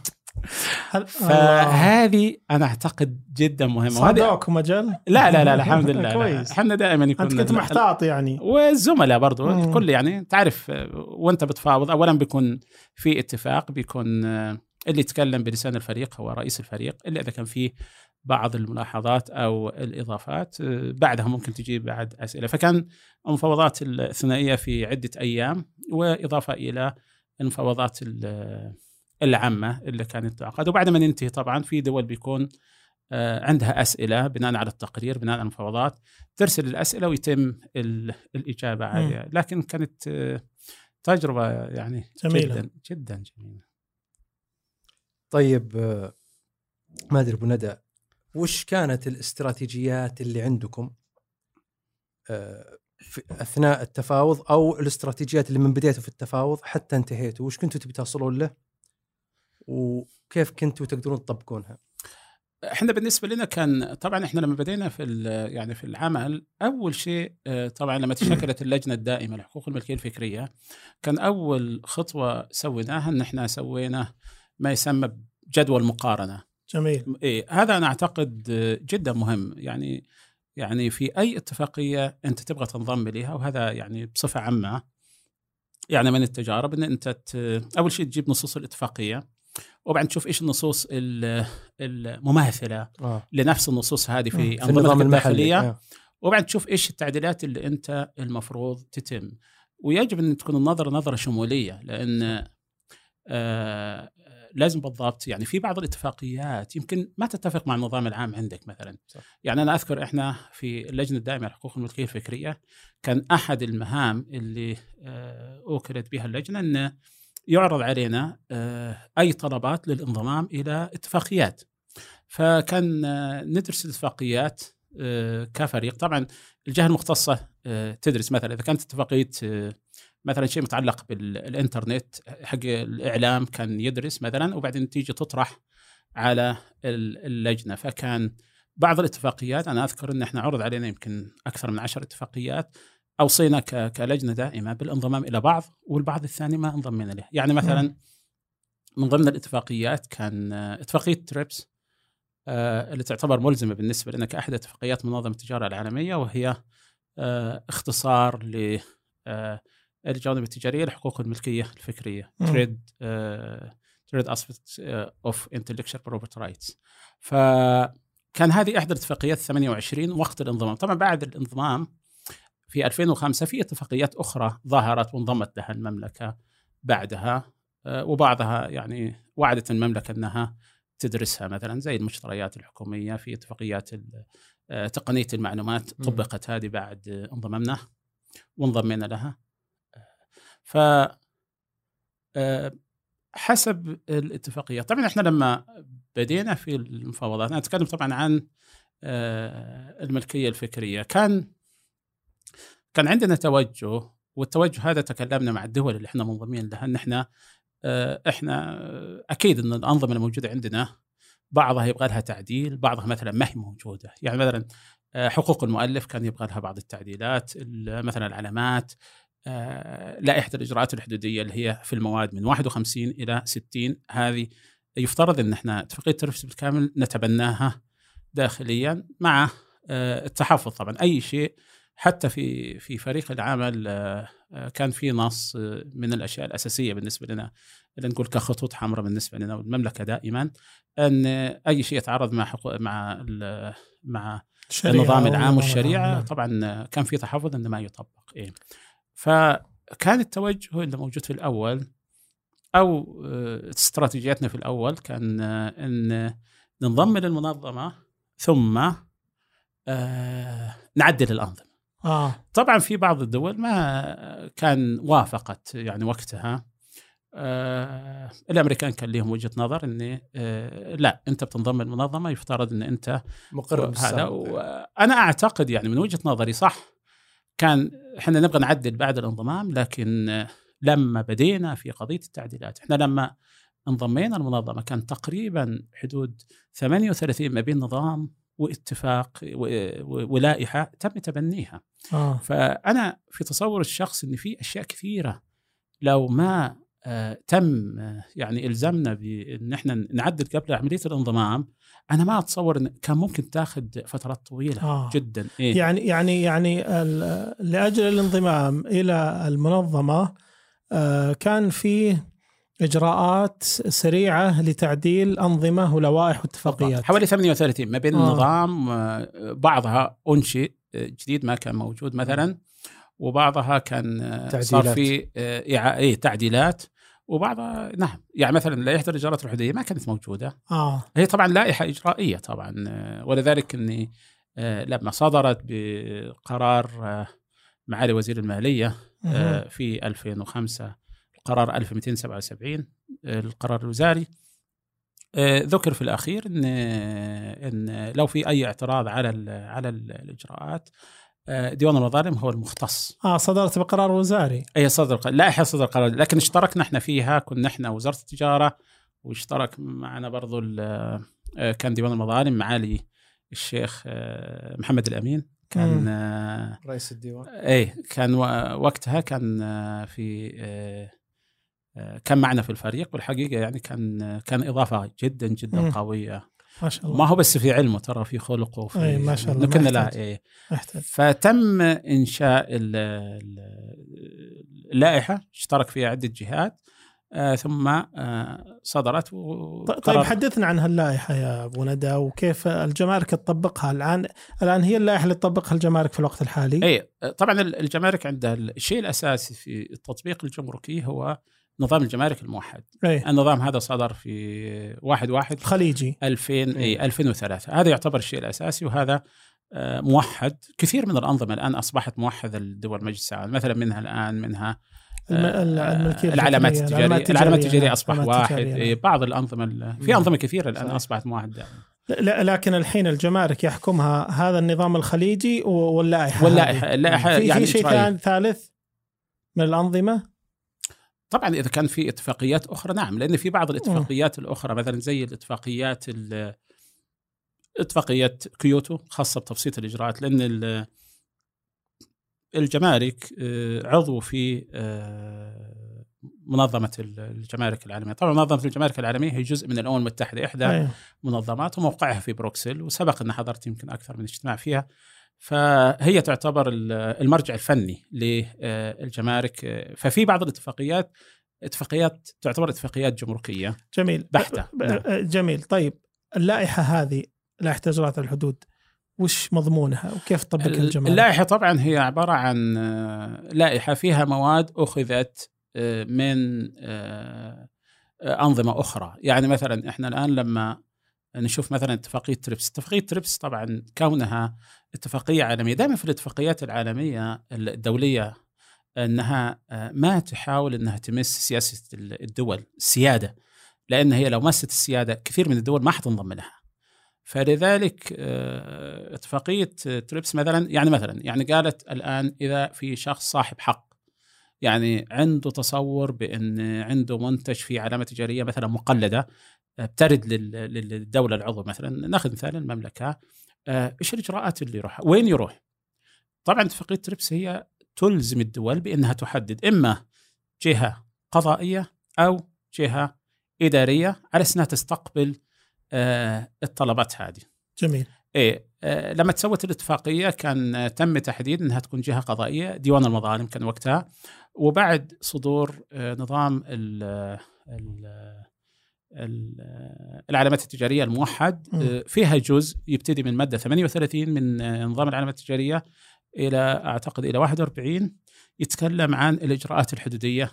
فهذه أنا أعتقد جدا مهمة. وهذه صادوكم أجل لا لا لا الحمد لله. كويس. إحنا دائما يكون أنت كنت محتاط يعني. والزملاء برضو مم. الكل يعني تعرف وأنت بتفاوض اولا بيكون في اتفاق بيكون آه، اللي يتكلم بلسان الفريق هو رئيس الفريق إلا إذا كان فيه بعض الملاحظات أو الإضافات آه، بعدها ممكن تجيب بعد أسئلة. فكان المفاوضات الثنائيه في عدة أيام وإضافة إلى المفاوضات ال- العامة اللي كانت تعقد وبعد ما ننتهي طبعا في دول بيكون آه، عندها أسئلة بناء على التقرير بناء على المفاوضات ترسل الأسئلة ويتم ال- الإجابة عليها. لكن كانت آه، تجربة يعني جميلة. جدا جدا جميلة. طيب آه، ما أدري أبو ندى وش كانت الاستراتيجيات اللي عندكم في أثناء التفاوض أو الاستراتيجيات اللي من بديتوا في التفاوض حتى انتهيتوا؟ وش كنتوا تبي توصلون له؟ وكيف كنتوا تقدرون تطبقونها؟ إحنا بالنسبة لنا كان طبعا إحنا لما بدينا في ال- يعني في العمل أول شيء آه، طبعا لما تشكلت اللجنة الدائمة لحقوق الملكية الفكرية كان أول خطوة سويناها إن إحنا سوينا ما يسمى جدول مقارنة. جميل. إيه هذا أنا أعتقد آه، جدا مهم. يعني يعني في أي اتفاقية أنت تبغى تنضم إليها وهذا يعني بصفة عامة يعني من التجارب إن أنت ت- أول شيء تجيب نصوص الاتفاقية وبعدين تشوف إيش النصوص ال- المماثلة آه. لنفس النصوص هذه في في النظام المحلي الداخلية. آه. وبعدين تشوف إيش التعديلات اللي أنت المفروض تتم. ويجب أن تكون النظرة نظرة شمولية لأن آه لازم بالضبط يعني في بعض الاتفاقيات يمكن ما تتفق مع النظام العام عندك مثلا. صح. يعني أنا أذكر إحنا في اللجنة الدائمة لحقوق الملكية الفكرية كان أحد المهام اللي آه أوكلت بها اللجنة إن يعرض علينا آه أي طلبات للانضمام إلى اتفاقيات. فكان آه ندرس الاتفاقيات آه كفريق. طبعا الجهة المختصة تدرس مثلا إذا كانت اتفاقية مثلا شيء متعلق بالإنترنت حق الإعلام كان يدرس مثلا وبعدين تيجي تطرح على ال- اللجنة. فكان بعض الاتفاقيات أنا أذكر إن إحنا عرض علينا يمكن أكثر من عشر اتفاقيات أوصينا كلجنة دائمة بالانضمام إلى بعض والبعض الثاني ما انضمينا له، يعني مثلا من ضمن الاتفاقيات كان آه، اتفاقية تريبس آه، اللي تعتبر ملزمة بالنسبة لنا كأحد اتفاقيات منظمة التجارة العالمية وهي آه، اختصار ل الجوانب التجارية لحقوق الملكية الفكرية. trade trade aspect of intellectual property rights فكان هذه إحدى الاتفاقيات 28 وقت الانضمام. طبعا بعد الانضمام في 2005 في اتفاقيات أخرى ظهرت وانضمت لها المملكة بعدها آه، وبعضها يعني وعدت المملكة أنها تدرسها مثلا زي المشتريات الحكومية في اتفاقيات آه، تقنية المعلومات. طبقت هذه بعد انضممنا وانضمينا لها ف آه، حسب الاتفاقيات طبعا إحنا لما بدينا في المفاوضات أنا أتكلم طبعا عن الملكية الفكرية كان كان عندنا توجه والتوجه هذا تكلمنا مع الدول اللي إحنا منضمين لها إن إحنا آه، إحنا آه، أكيد إن الأنظمة الموجودة عندنا بعضها يبغى لها تعديل بعضها مثلا ما هي موجودة. يعني مثلا آه، حقوق المؤلف كان يبغى لها بعض التعديلات ال- مثلا العلامات لائحة الإجراءات الحدودية اللي هي في المواد من 51 إلى 60 هذه يفترض إن إحنا اتفاقية التنفس بالكامل نتبناها داخليا مع التحفظ طبعا. أي شيء حتى في في فريق العمل آه، آه، كان في نص آه، من الأشياء الأساسية بالنسبة لنا اللي نقول كخطوط حمراء بالنسبة لنا والمملكة دائما أن أي شيء يتعارض مع حقوق مع ال- مع النظام العام والشريعة العام. طبعا كان في تحفظ إنه ما يطبق إيه. فكان التوجه اللي موجود في الأول أو استراتيجيتنا في الأول كان إن ننضم للمنظمة ثم نعدل الأنظمة آه طبعا في بعض الدول ما كان وافقت يعني وقتها آه الأمريكان كان لهم وجهة نظر إن آه لا أنت بتنضم المنظمه يفترض إن أنت مقر هذا. وأنا أعتقد يعني من وجهة نظري صح كان إحنا نبغى نعدل بعد الانضمام لكن آه، لما بدينا في قضية التعديلات إحنا لما انضمينا المنظمة كان تقريبا حدود 38 ما بين نظام واتفاق ولائحة تم تبنيها آه فأنا في تصور الشخص إن في أشياء كثيرة لو ما آه، تم آه، يعني الزمنا بإن إحنا نعدل قبل عملية الانضمام أنا ما أتصور إن كان ممكن تاخذ فترات طويلة آه. جدا إيه؟ يعني يعني يعني لأجل الانضمام إلى المنظمة آه، كان في إجراءات سريعة لتعديل أنظمة ولوائح واتفاقيات حوالي 38 ما بين آه. النظام آه، بعضها أنشئ آه، جديد ما كان موجود مثلا وبعضها كان آه، صار تعديلات. في آه، إعا- إيه تعديلات وبعضها نعم يعني مثلا لائحه الاجراءات الحدوديه ما كانت موجودة آه هي طبعا لائحة إجرائية طبعا آه، ولذلك إني آه، لما صدرت بقرار آه، معالي وزير المالية. آه، في 2005 القرار 1277 آه، القرار الوزاري. آه، ذكر في الأخير إن إن لو في أي اعتراض على ال على ال الإجراءات آه، ديوان المظالم هو المختص. آه صدرت بقرار وزاري. أي صدر لائحه صدر قرار لكن اشتركنا إحنا فيها كنا إحنا وزارة التجارة واشترك معنا برضو كان ديوان المظالم معالي الشيخ محمد الأمين. كان مم. رئيس الديوان. إيه كان وقتها كان في كان معنا في الفريق والحقيقة يعني كان كان إضافة جدا جدا مم. قوية. ما شاء ما الله هو بس في علمه ترى في خلقه وفي أي ما شاء الله، ما كنا لا. إيه. فتم إنشاء ال- ال- اللائحة اشترك فيها عدة جهات آه، ثم آه، صدرت طيب حدثنا عن هاللائحة يا أبو ندى وكيف الجمارك تطبقها الآن؟ الآن هي اللائحة اللي تطبقها الجمارك في الوقت الحالي؟ اي طبعا ال- الجمارك عندها الشيء الأساسي في التطبيق الجمركي هو نظام الجمارك الموحد إيه النظام هذا صدر في 1 1 الخليجي 2000 إيه. اي 2003 هذا يعتبر الشيء الأساسي وهذا آه، موحد كثير من الأنظمة الآن أصبحت موحدة لدول مجلس العالم مثلا منها الآن منها آه، الملكية العلامات التجاريه العلامات التجارية، التجارية نعم، أصبح واحد نعم. بعض الأنظمة ال- في مم. أنظمة كثيرة الآن صحيح. أصبحت موحدة لا لكن الحين الجمارك يحكمها هذا النظام الخليجي واللائحة واللائحة. اللائحة في يعني في شيء ثالث من الأنظمة طبعا إذا كان في اتفاقيات أخرى نعم لأن في بعض الاتفاقيات الأخرى مثلا زي الاتفاقيات ال- اتفاقيه كيوتو خاصة بتبسيط الإجراءات لأن ال- الجمارك آه، عضو في آه، منظمة ال- الجمارك العالمية، طبعا منظمة الجمارك العالمية هي جزء من الأمم المتحدة إحدى أيه. منظمات وموقعها في بروكسل وسبق أن حضرت يمكن أكثر من اجتماع فيها. فهي تعتبر ال- المرجع الفني للجمارك. ففي بعض الاتفاقيات اتفاقيات تعتبر اتفاقيات جمركية. جميل. بحتة. ب- ب- جميل. طيب اللائحة هذه لائحة اجراءات الحدود وش مضمونها؟ وكيف تطبقها الجمارك؟ اللائحة طبعا هي عبارة عن آه، لائحة فيها مواد أخذت من أنظمة أخرى، يعني مثلا إحنا الآن لما نشوف مثلا اتفاقية تريبس، اتفاقية تريبس طبعا كونها اتفاقية عالمية، دائما في الاتفاقيات العالمية الدولية أنها آه، ما تحاول إنها تمس سياسة الدول، السيادة، لأن هي لو مست السيادة كثير من الدول ما حتنضم لها. فلذلك آه، اتفاقية تريبس مثلا يعني مثلا يعني قالت الآن إذا في شخص صاحب حق يعني عنده تصور بأن عنده منتج في علامة تجارية مثلا مقلدة آه، بترد لل- لل- للدولة العضو مثلا نأخذ مثال المملكة إيش الإجراءات اللي يروح وين يروح؟ طبعا اتفاقيه تريبس هي تلزم الدول بإنها تحدد إما جهة قضائية أو جهة إدارية على أساس إنها تستقبل آه، الطلبات هذه. جميل إيه آه، لما تسوت الاتفاقية كان آه، تم تحديد إنها تكون جهة قضائية ديوان المظالم كان وقتها وبعد صدور آه، نظام ال ال ال العلامات التجارية الموحد. آه، فيها جزء يبتدي من مادة 38 من آه، نظام العلامات التجارية إلى أعتقد إلى 41 يتكلم عن الإجراءات الحدودية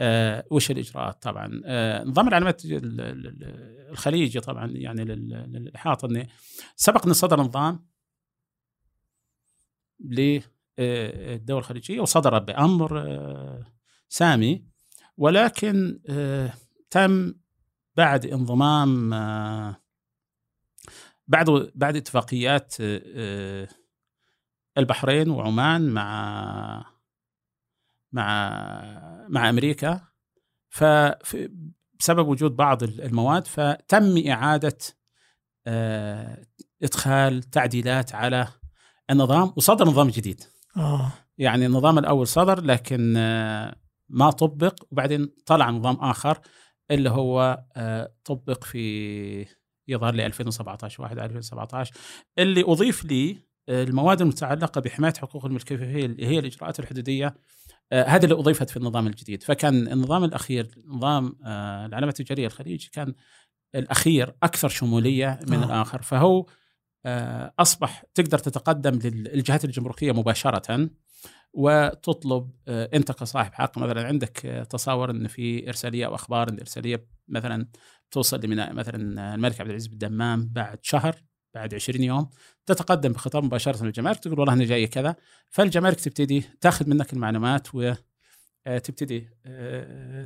آه، وش الإجراءات طبعا آه، نظام العلامات ال- ال- ال- الخليجي طبعا يعني لل- للإحاطة إنه سبق أن صدر نظام للدول الخليجية وصدر بأمر آه، سامي ولكن آه، تم بعد انضمام آه، بعد بعد اتفاقيات آه، البحرين وعمان مع مع مع أمريكا. فبسبب وجود بعض المواد فتم إعادة إدخال تعديلات على النظام وصدر نظام جديد. آه. يعني النظام الأول صدر لكن آه، ما طبق وبعدين طلع نظام آخر. اللي هو آه، طبق في يظهر لي 2017 1 2017 اللي أضيف لي آه، المواد المتعلقة بحماية حقوق الملكية اللي هي الإجراءات الحدودية. هذه اللي أضيفت في النظام الجديد. فكان النظام الأخير نظام العلامة التجارية الخليج كان الأخير أكثر شمولية من آه. الآخر. فهو أصبح تقدر تتقدم للجهات الجمركية مباشرة. وتطلب آه، انت كصاحب حق مثلا عندك آه، تصور إن في إرسالية أو أخبار إن الارساليه مثلا توصل لميناء مثلا الملك عبد العزيز بالدمام بعد شهر بعد 20 يوم تتقدم بخطاب مباشرة للجمارك تقول والله أنا جاي كذا فالجمارك تبتدي تاخذ منك المعلومات و آه،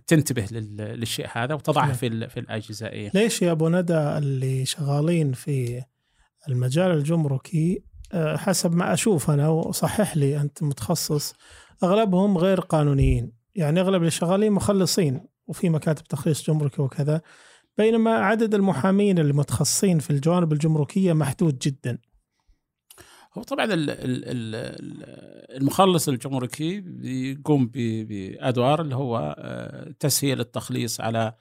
تنتبه للشيء هذا وتضعه في في الاجهزه إيه؟ ليش يا أبو ندى اللي شغالين في المجال الجمركي حسب ما أشوف أنا وصحح لي أنت متخصص. أغلبهم غير قانونيين. يعني أغلب اللي شغالين مخلصين وفي مكاتب تخليص جمركي وكذا. بينما عدد المحامين المتخصصين في الجوانب الجمركية محدود جدا. هو طبعا المخلص الجمركي بيقوم بأدوار اللي هو آه، تسهيل التخليص على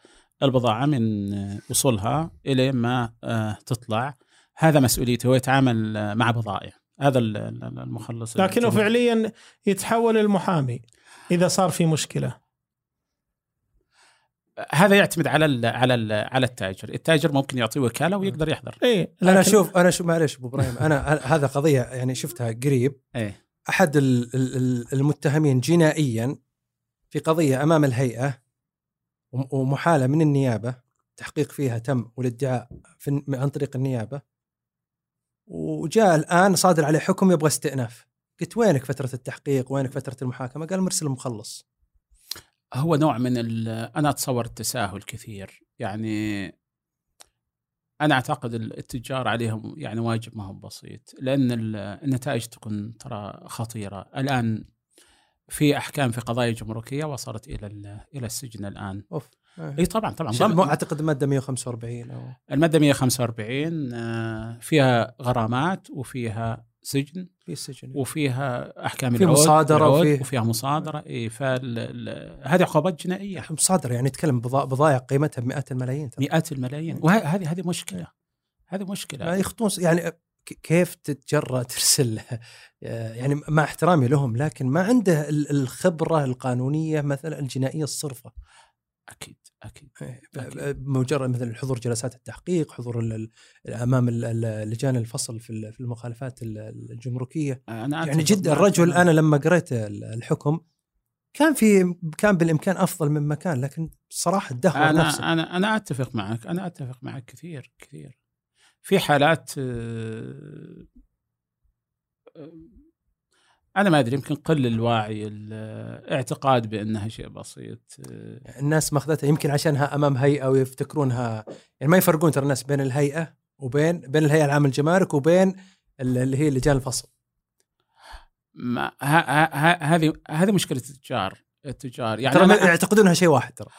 البضاعة من وصولها إلى ما آه، تطلع. هذا مسؤوليته هو يتعامل مع بضائع. هذا المخلص لكنه فعليا يتحول المحامي إذا صار في مشكلة. هذا يعتمد على ال على ال على التاجر، التاجر ممكن يعطيه وكالة ويقدر يحضر. إيه لكن... أنا أشوف أنا شوف معلش أبو إبراهيم أنا هذا قضية يعني شفتها قريب. إيه. أحد المتهمين جنائيا في قضية أمام الهيئة ومحالة من النيابة تحقيق فيها تم والادعاء في عن طريق النيابة. وجاء الآن صادر عليه حكم يبغى استئناف. قلت وينك فترة التحقيق؟ وينك فترة المحاكمة؟ قال مرسل المخلص. هو نوع من أنا أتصور التساهل كثير. يعني أنا أعتقد التجار عليهم يعني واجب ما هو بسيط. لأن النتائج تكون ترى خطيرة. الآن في أحكام في قضايا جمركية وصلت إلى إلى السجن الآن. أوف. اي طبعا طبعا. أعتقد الماده 145 أو المادة 145 آه، فيها غرامات وفيها سجن في سجن وفيها أحكام في مصادرة وفي وفيها مصادرة. اي هذه عقوبات جنائية. مصادرة يعني نتكلم بضائع قيمتها بمئات الملايين مئات الملايين. وهذه هذه مشكلة. هذه مشكلة. يخطون يعني كيف تتجرأ ترسل يعني مع احترامي لهم لكن ما عنده الخبرة القانونية مثلا الجنائية الصرفة. أكيد. أكيد, إيه، مجرد مثلا حضور جلسات التحقيق حضور امام لجان الفصل في المخالفات الجمركية. أنا يعني جدا الرجل أنا لما قريت الحكم كان في كان بالإمكان أفضل مما كان لكن صراحة الدهور أنا نفسه. أنا أنا أتفق معك أنا أتفق معك كثير كثير. في حالات آه، أنا ما أدري يمكن قل الوعي الاعتقاد بأنها شيء بسيط. الناس ماخذتها يمكن عشانها أمام هيئة ويفتكرونها يعني ما يفرقون ترى الناس بين الهيئة وبين بين الهيئة العامة للجمارك وبين اللي هي لجان الفصل. ما هذه هذه مشكلة التجار التجار. يعني ترى يعتقدونها شيء واحد ترى.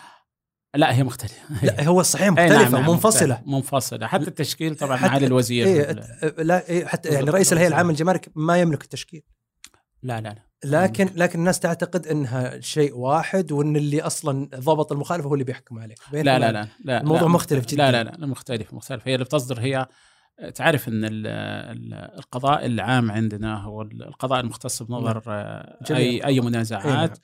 لا هي مختلفة. لا هو صحيح مختلفة نعم نعم منفصله منفصلة. حتى التشكيل طبعا معالي الوزير إيه لا إيه حتى يعني رئيس الهيئة العامة للجمارك ما يملك التشكيل. لا لا لا. لكن لكن الناس تعتقد إنها شيء واحد وإن اللي أصلا ضبط المخالفة هو اللي بيحكم عليه لا لا لا, لا الموضوع لا مختلف جدا. لا لا لا مختلف مختلف. هي اللي بتصدر هي تعرف إن القضاء العام عندنا هو القضاء المختص بنظر نعم. أي أي منازعات نعم.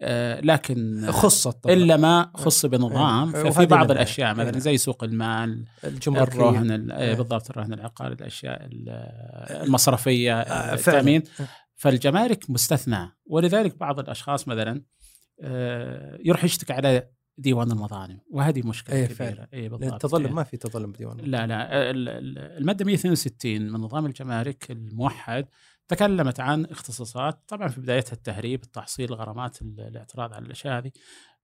آه لكن خص إلا ما خص بنظام. ففي بعض الأشياء مثلا زي سوق المال الرهن بالضبط الرهن العقاري الأشياء المصرفية آه، التامين فالجمارك مستثنى. ولذلك بعض الأشخاص مثلا آه، يروح يشتكي على ديوان المظالم وهذه مشكلة أيه كبيرة. اي بالضبط. التظلم ما في تظلم بديوان لا لا المادة 162 من نظام الجمارك الموحد تكلمت عن اختصاصات طبعا في بدايتها التهريب التحصيل الغرامات الاعتراض على الأشياء هذه.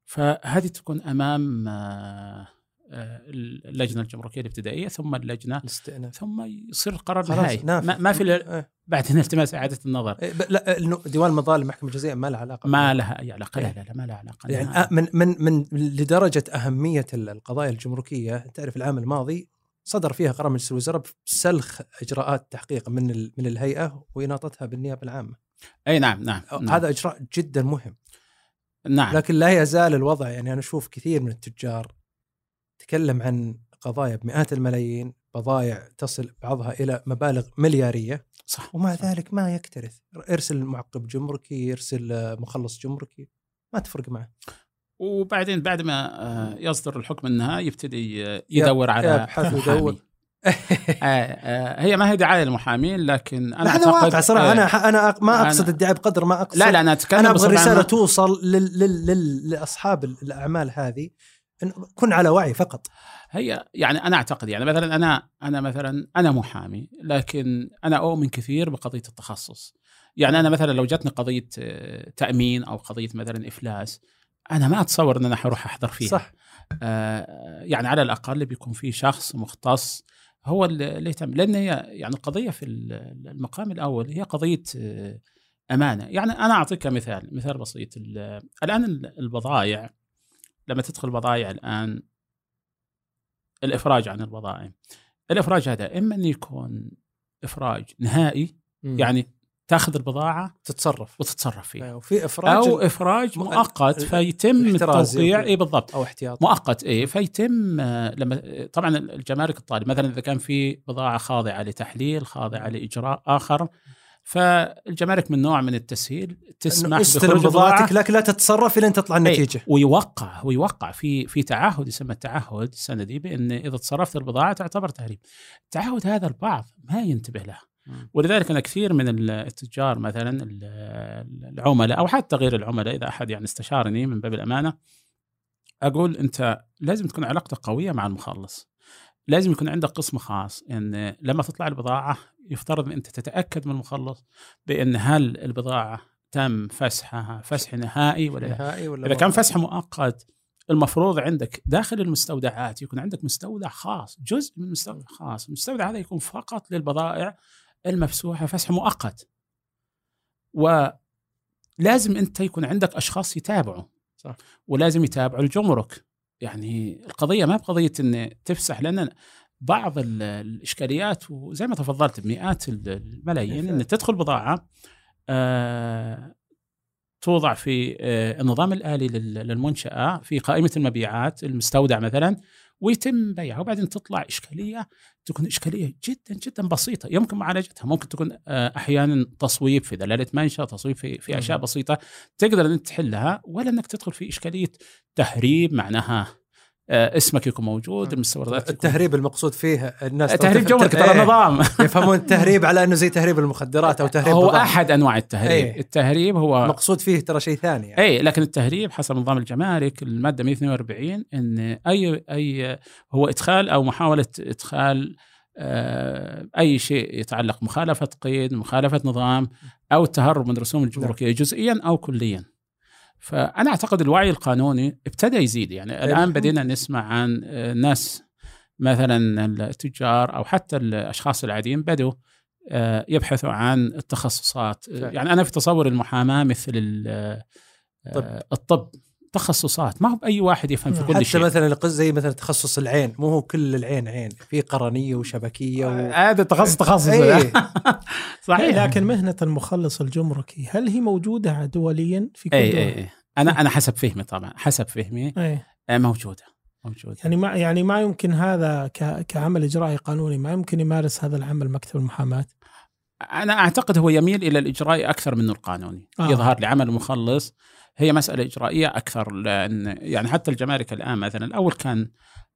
فهذه تكون أمام آه، اللجنة الجمركية الابتدائية ثم اللجنة الاستئناف. ثم يصير خلاص نهائي. ما, ما في إيه. بعدين التماس إعادة النظر. إيه، لا ديوان المظالم المحكمه الجزائية ما لها علاقة ما لها أي علاقة. لا لا لا ما لها علاقة. يعني. آه، من من من لدرجة أهمية ال- القضايا الجمركية تعرف العام الماضي صدر فيها قرار مجلس الوزراء بسلخ إجراءات تحقيق من من الهيئة وإناطتها بالنيابة العامة. أي نعم نعم, نعم. هذا إجراء جدا مهم. نعم. لكن لا يزال الوضع يعني أنا أشوف كثير من التجار تكلم عن قضايا بمئات الملايين بضائع تصل بعضها إلى مبالغ مليارية صح ومع صح. ذلك ما يكترث ارسل معقب جمركي يرسل مخلص جمركي ما تفرق معه وبعدين بعد ما آه، يصدر الحكم النهائي يبتدي يدور على يبحث. ويدور. آه، آه، هي ما هي دعاية للمحامين لكن أنا هذا واقع صراحة أنا أنا ما أقصد الدعاية بقدر ما أقصد لا لا أنا أتكلم أنا أبغى الرسالة. توصل لل لل لل لاصحاب الأعمال هذه كن على وعي فقط. هي يعني أنا أعتقد يعني مثلا أنا أنا مثلا أنا محامي لكن أنا أؤمن كثير بقضية التخصص. يعني أنا مثلا لو جاتني قضية آه، تأمين أو قضية مثلا إفلاس أنا ما أتصور إن أنا حروح أحضر فيها. صح. آه، يعني على الأقل بيكون في شخص مختص هو اللي يهتم. لأن هي يعني القضية في ال- المقام الأول هي قضية آه، أمانة. يعني أنا أعطيك مثال مثال بسيط. ال- الآن ال- البضائع لما تدخل بضائع الآن الإفراج عن البضائع. الإفراج هذا إما انه يكون إفراج نهائي يعني تاخذ البضاعة تتصرف. وتتصرف فيها وفي إفراج أو إفراج م- مؤقت فيتم التوقيع. اي بالضبط. أو احتياط. مؤقت إيه فيتم آه، لما طبعا الجمارك الطالب مثلا إذا كان في بضاعة خاضعة لتحليل خاضعة لإجراء آخر فالجمارك من نوع من التسهيل تسمح بخروج بضاعتك لكن لا تتصرف إلى أن تطلع النتيجة إيه، ويوقع ويوقع في في تعهد يسمى التعهد سندي بإن إذا تصرفت البضاعة تعتبر تهريب. التعهد هذا البعض ما ينتبه له. ولذلك أنا كثير من التجار مثلا ال- العملاء أو حتى غير العملاء إذا أحد يعني استشارني من باب الأمانة أقول أنت لازم تكون علاقتك قوية مع المخلص. لازم يكون عندك قسم خاص إن لما تطلع البضاعة يفترض إن أنت تتأكد من المخلص بإن هل البضاعة تم فسحها فسح نهائي ولا لا نهائي ولا إذا كان؟ فسح مؤقت المفروض عندك داخل المستودعات يكون عندك مستودع خاص جزء من مستودع خاص المستودع هذا يكون فقط للبضائع المفسوحة فسح مؤقت ولازم أنت يكون عندك أشخاص يتابعوا صح. ولازم يتابعوا الجمرك يعني القضية ما بقضية إن تفسح لأن بعض ال- الإشكاليات وزي ما تفضلت بمئات ال- الملايين إن تدخل بضاعة آه توضع في آه، النظام الآلي لل- للمنشأة في قائمة المبيعات المستودع مثلا ويتم بيعها. وبعدين تطلع إشكالية تكون إشكالية جدا جدا بسيطة. يمكن معالجتها. ممكن تكون آه، أحيانا تصويب في دلالة منشأ تصويب في, في أشياء بسيطة. تقدر أن تحلها ولا أنك تدخل في إشكالية تهريب معناها اسمك يكون موجود المستوردات تكون- التهريب المقصود فيه الناس تهريب تفهم- جمرك ترى نظام يفهمون التهريب على أنه زي تهريب المخدرات أو تهريب هو بضاعة. أحد أنواع التهريب إيه. التهريب هو مقصود فيه ترى شيء ثاني يعني. اي لكن التهريب حسب نظام الجمارك المادة 142 إن أي أي هو إدخال أو محاولة إدخال آه، أي شيء يتعلق مخالفة قيد مخالفة نظام أو التهرب من رسوم الجمركية جزئيا أو كليا فأنا أعتقد الوعي القانوني ابتدى يزيد يعني الآن الحمد بدينا نسمع عن آه، ناس مثلا التجار أو حتى الأشخاص العاديين بدوا آه، يبحثوا عن التخصصات فعلا. يعني أنا في تصور المحاماة مثل. آه، الطب تخصصات. ما هو بأي واحد يفهم في كل حتى شيء. مثلا القز- زي مثلا تخصص العين. مو هو كل العين عين. في قرنية وشبكية و... هذا تخصص تخصص. إيه. صحيح. لكن مهنة المخلص الجمركي هل هي موجودة دوليا في كل اي دول؟ اي اي أنا أنا حسب فهمي طبعا. حسب فهمي. أي. آه، موجودة. موجودة. يعني ما يعني ما يمكن هذا ك- كعمل إجرائي قانوني ما يمكن يمارس هذا العمل مكتب المحاماة؟ أنا أعتقد هو يميل إلى الاجرائي أكثر منه القانوني. آه. آه. يظهر لي عمل المخلص هي مسألة إجرائية أكثر لأن يعني حتى الجمارك الآن مثلا الأول كان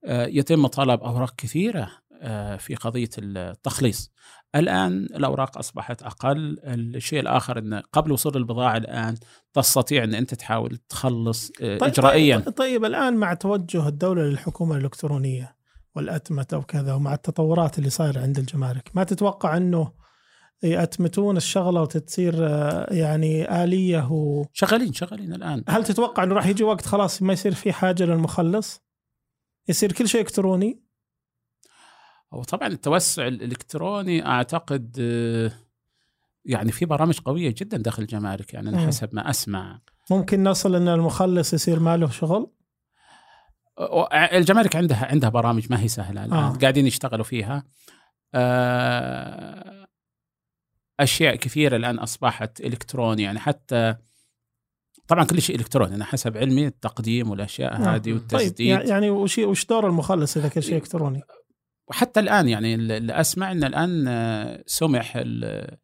آه، يتم طلب أوراق كثيرة آه، في قضية التخليص. الآن الأوراق أصبحت أقل. الشيء الآخر إن قبل وصول البضاعة الآن تستطيع إن أنت تحاول تخلص آه، طيب اجرائيا. طيب, طيب الآن مع توجه الدولة للحكومة الإلكترونية والأتمتة وكذا ومع التطورات اللي صايرة عند الجمارك ما تتوقع إنه يأتمتون الشغلة وتصير آه، يعني آلية و... شغالين شغالين الآن هل تتوقع إنه راح يجي وقت خلاص ما يصير في حاجة للمخلص؟ يصير كل شيء إلكتروني؟ هو طبعا التوسع الإلكتروني أعتقد آه، يعني في برامج قوية جدا داخل الجمارك يعني أنا. حسب ما أسمع ممكن نصل إن المخلص يصير ما له شغل؟ الجمارك عندها عندها برامج ما هي سهلة الآن آه. آه. قاعدين يشتغلوا فيها آه، أشياء كثيرة الآن أصبحت الكتروني يعني حتى طبعا كل شيء إلكتروني أنا حسب علمي التقديم والأشياء آه. هذه طيب والتسديد يعني وش وش دور المخلص إذا كل شيء إلكتروني؟ وحتى الآن يعني اللي أسمع إن الآن سمح ال-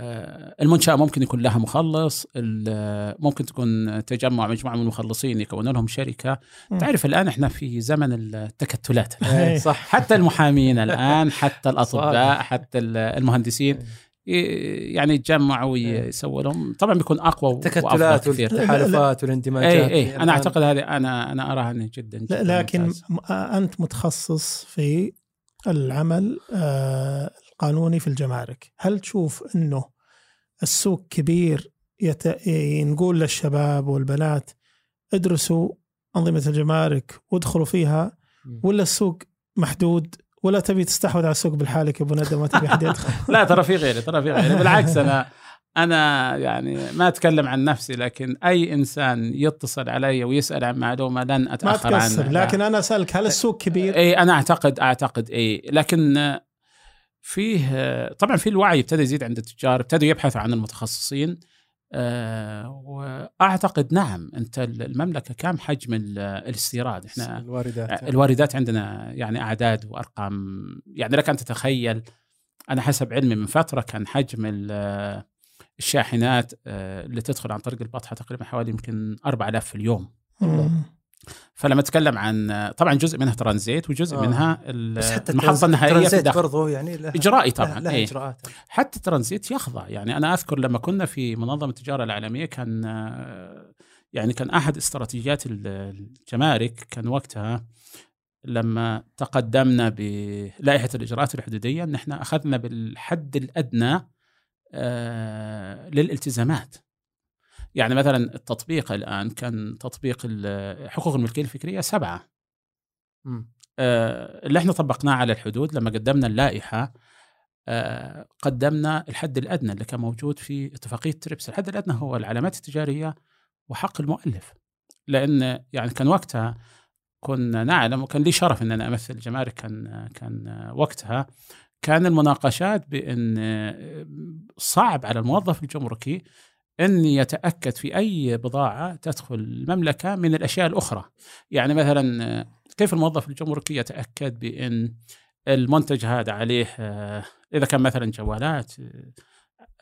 آه، المنشاه ممكن يكون لها مخلص ال- ممكن تكون تجمع مجموعة من المخلصين يكونوا لهم شركة مم. تعرف الآن إحنا في زمن التكتلات إيه. صح حتى المحامين الآن حتى الأطباء. حتى ال- المهندسين ي- يعني يتجمعوا ويسووا لهم. طبعا بيكون أقوى التكتلات والتحالفات والاندماجات اي اي أنا أعتقد هذه أنا أنا أراها جدا, جدا لكن ممتاز. م- أنت متخصص في العمل آه، القانوني في الجمارك، هل تشوف إنه السوق كبير يت... نقول للشباب والبنات ادرسوا أنظمة الجمارك وادخلوا فيها ولا السوق محدود ولا تبي تستحوذ على السوق بالحالك يا أبو ندى ما تبي أحد يدخل؟ لا ترى في غيري ترى في غيري. بالعكس أنا أنا يعني ما أتكلم عن نفسي لكن أي إنسان يتصل علي ويسأل عن معلومة لن ما اتاخر تكسر لا. لكن أنا أسألك هل السوق كبير؟ اي أنا اعتقد أعتقد اي لكن فيه طبعا في الوعي ابتدى يزيد عند التجار ابتدوا يبحثوا عن المتخصصين. وأعتقد نعم أنت المملكة كم حجم ال- الاستيراد؟ إحنا الواردات. الواردات عندنا يعني أعداد وأرقام. يعني لك أن تتخيل أنا حسب علمي من فترة كان حجم ال- الشاحنات آه، اللي تدخل عن طريق البطحة تقريبا حوالي يمكن 4000 في اليوم. فلما اتكلم عن طبعا جزء منها ترانزيت وجزء آه. منها بس حتى المحطة النهائية الداخل برضو يعني إجرائي طبعا له إيه. إجراءات حتى الترانزيت يخضع يعني أنا أذكر لما كنا في منظمة التجارة العالمية كان آه، يعني كان أحد استراتيجيات ال- الجمارك كان وقتها لما تقدمنا بلائحة الإجراءات الحدودية إن إحنا أخذنا بالحد الأدنى آه، للالتزامات يعني مثلا التطبيق الآن كان تطبيق حقوق الملكية الفكرية سبعة مم. آه، اللي إحنا طبقناه على الحدود لما قدمنا اللائحة آه، قدمنا الحد الأدنى اللي كان موجود في اتفاقية تريبس، الحد الأدنى هو العلامات التجارية وحق المؤلف. لأن يعني كان وقتها كنا نعلم وكان لي شرف ان أنا أمثل الجمارك كان كان وقتها كان المناقشات بأن آه، صعب على الموظف الجمركي ان يتاكد في أي بضاعة تدخل المملكة من الأشياء الأخرى. يعني مثلا آه، كيف الموظف الجمركي يتأكد بإن المنتج هذا عليه آه، إذا كان مثلا جوالات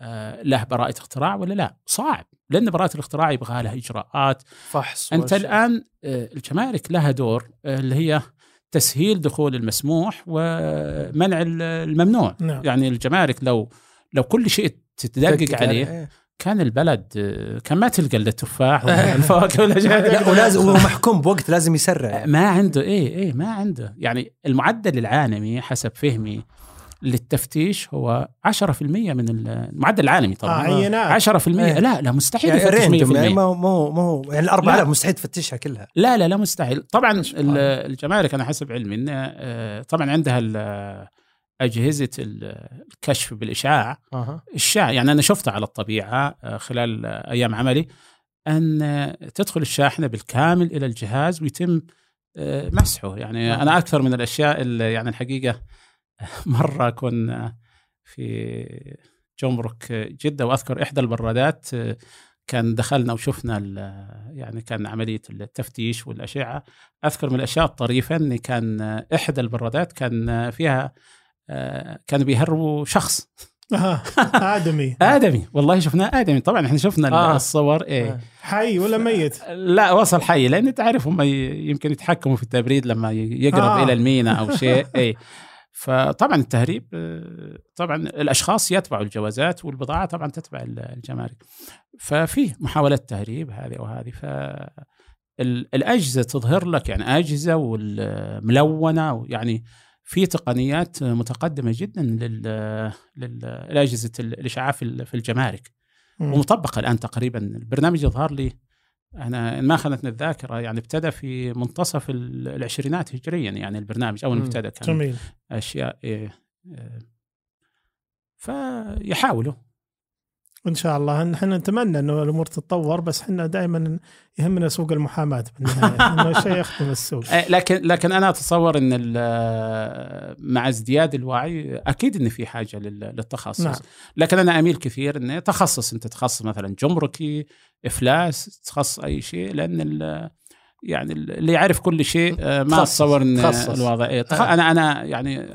آه، له براءة اختراع ولا لا؟ صعب لأن براءة الاختراع يبغى لها إجراءات، فحص أنت وأشياء. الآن آه، الجمارك لها دور اللي هي تسهيل دخول المسموح ومنع ال- الممنوع، نعم يعني الجمارك لو لو كل شيء تدقق دقق عليه إيه. كان البلد آه، كان ما تلقى إلا التفاح ولا الفواكه ولا شيء لا ولازم هو محكوم بوقت لازم يسرع. ما عنده إيه إيه ما عنده. يعني المعدل العالمي حسب فهمي للتفتيش هو 10% من المعدل العالمي آه طبعا عينات 10% إيه. لا لا مستحيل يعني يفتش 100% ريندوم يعني ما هو ما هو يعني ال 4000 لا. مستحيل تفتشها كلها. لا لا لا مستحيل. طبعا الجمارك أنا حسب علمي انه آه، طبعا عندها أجهزة ال- الكشف بالإشعاع. أها. الشاع يعني أنا شفتها على الطبيعة آه، خلال أيام عملي أن تدخل الشاحنة بالكامل إلى الجهاز ويتم آه، مسحه. يعني آه. أنا أكثر من الأشياء اللي يعني الحقيقة مرة كنا في جمرك جدة وأذكر إحدى البرادات آه، كان دخلنا وشفنا يعني كان عملية التفتيش والأشعة. أذكر من الأشياء الطريفة ان كان إحدى البرادات كان فيها كانوا بيهربوا شخص آه، آدمي آدمي والله شفناه آدمي طبعا إحنا شفنا آه. آه. الصور إيه آه. حي ولا ميت؟ لا وصل حي لأن تعرف هم يمكن يتحكموا في التبريد لما يقرب آه. آه. إلى المينا أو شيء إيه فطبعا التهريب آه، طبعا الأشخاص يتبعوا الجوازات والبضاعة طبعا تتبع ال- الجمارك ففي محاولات تهريب هذه وهذه ف ال- الأجهزة تظهر لك يعني أجهزة والملونة يعني في تقنيات متقدمة جدا لل للاجهزه الاشعاع في الجمارك. مم. ومطبقة الآن تقريبا. البرنامج يظهر لي أنا إن ما خانتني الذاكرة يعني ابتدى في منتصف ال- العشرينات هجريا يعني البرنامج أول ما. ابتدى كان جميل. أشياء إيه إيه. فيحاولوا. إن شاء الله نحن نتمنى إنه الأمور تتطور بس إحنا دائما يهمنا سوق المحاماة بالنهاية إنه شيء يخدم السوق آه، لكن لكن أنا أتصور إن ال- مع ازدياد الوعي أكيد إن في حاجة لل- للتخصص نعم. لكن أنا أميل كثير انه تخصص أنت تخصص مثلا جمركي إفلاس تخصص أي شيء لأن يعني اللي يعرف كل شيء آه، ما. أتصور إن. الوضع إيه، تخ- آه. أنا أنا يعني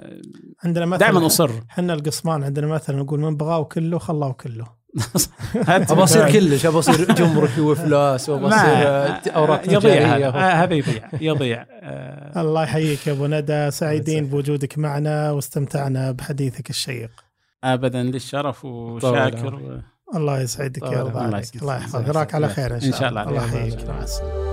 عندنا مثلا دائما أصر إحنا القسمان عندنا مثلا نقول من بغاه كله خلاه كله ابى أصير كلش ابى أصير جمركي وافلاس وابى أصير آه، أوراق يضيع. تجارية. هذا آه، هذا يضيع يضيع. آه، الله يحييك يا أبو ندى. سعيدين بوجودك معنا واستمتعنا بحديثك الشيق. ابدا للشرف وشاكر. الله يسعدك يا. رب. الله عليك يسعدك. الله يحفظك. الله نراك على يسعدك. خير ان إن شاء, الله. الله. يحييك. مع السلامة.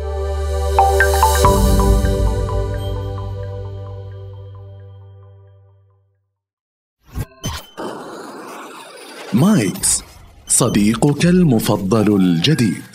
مايكس صديقك المفضل الجديد.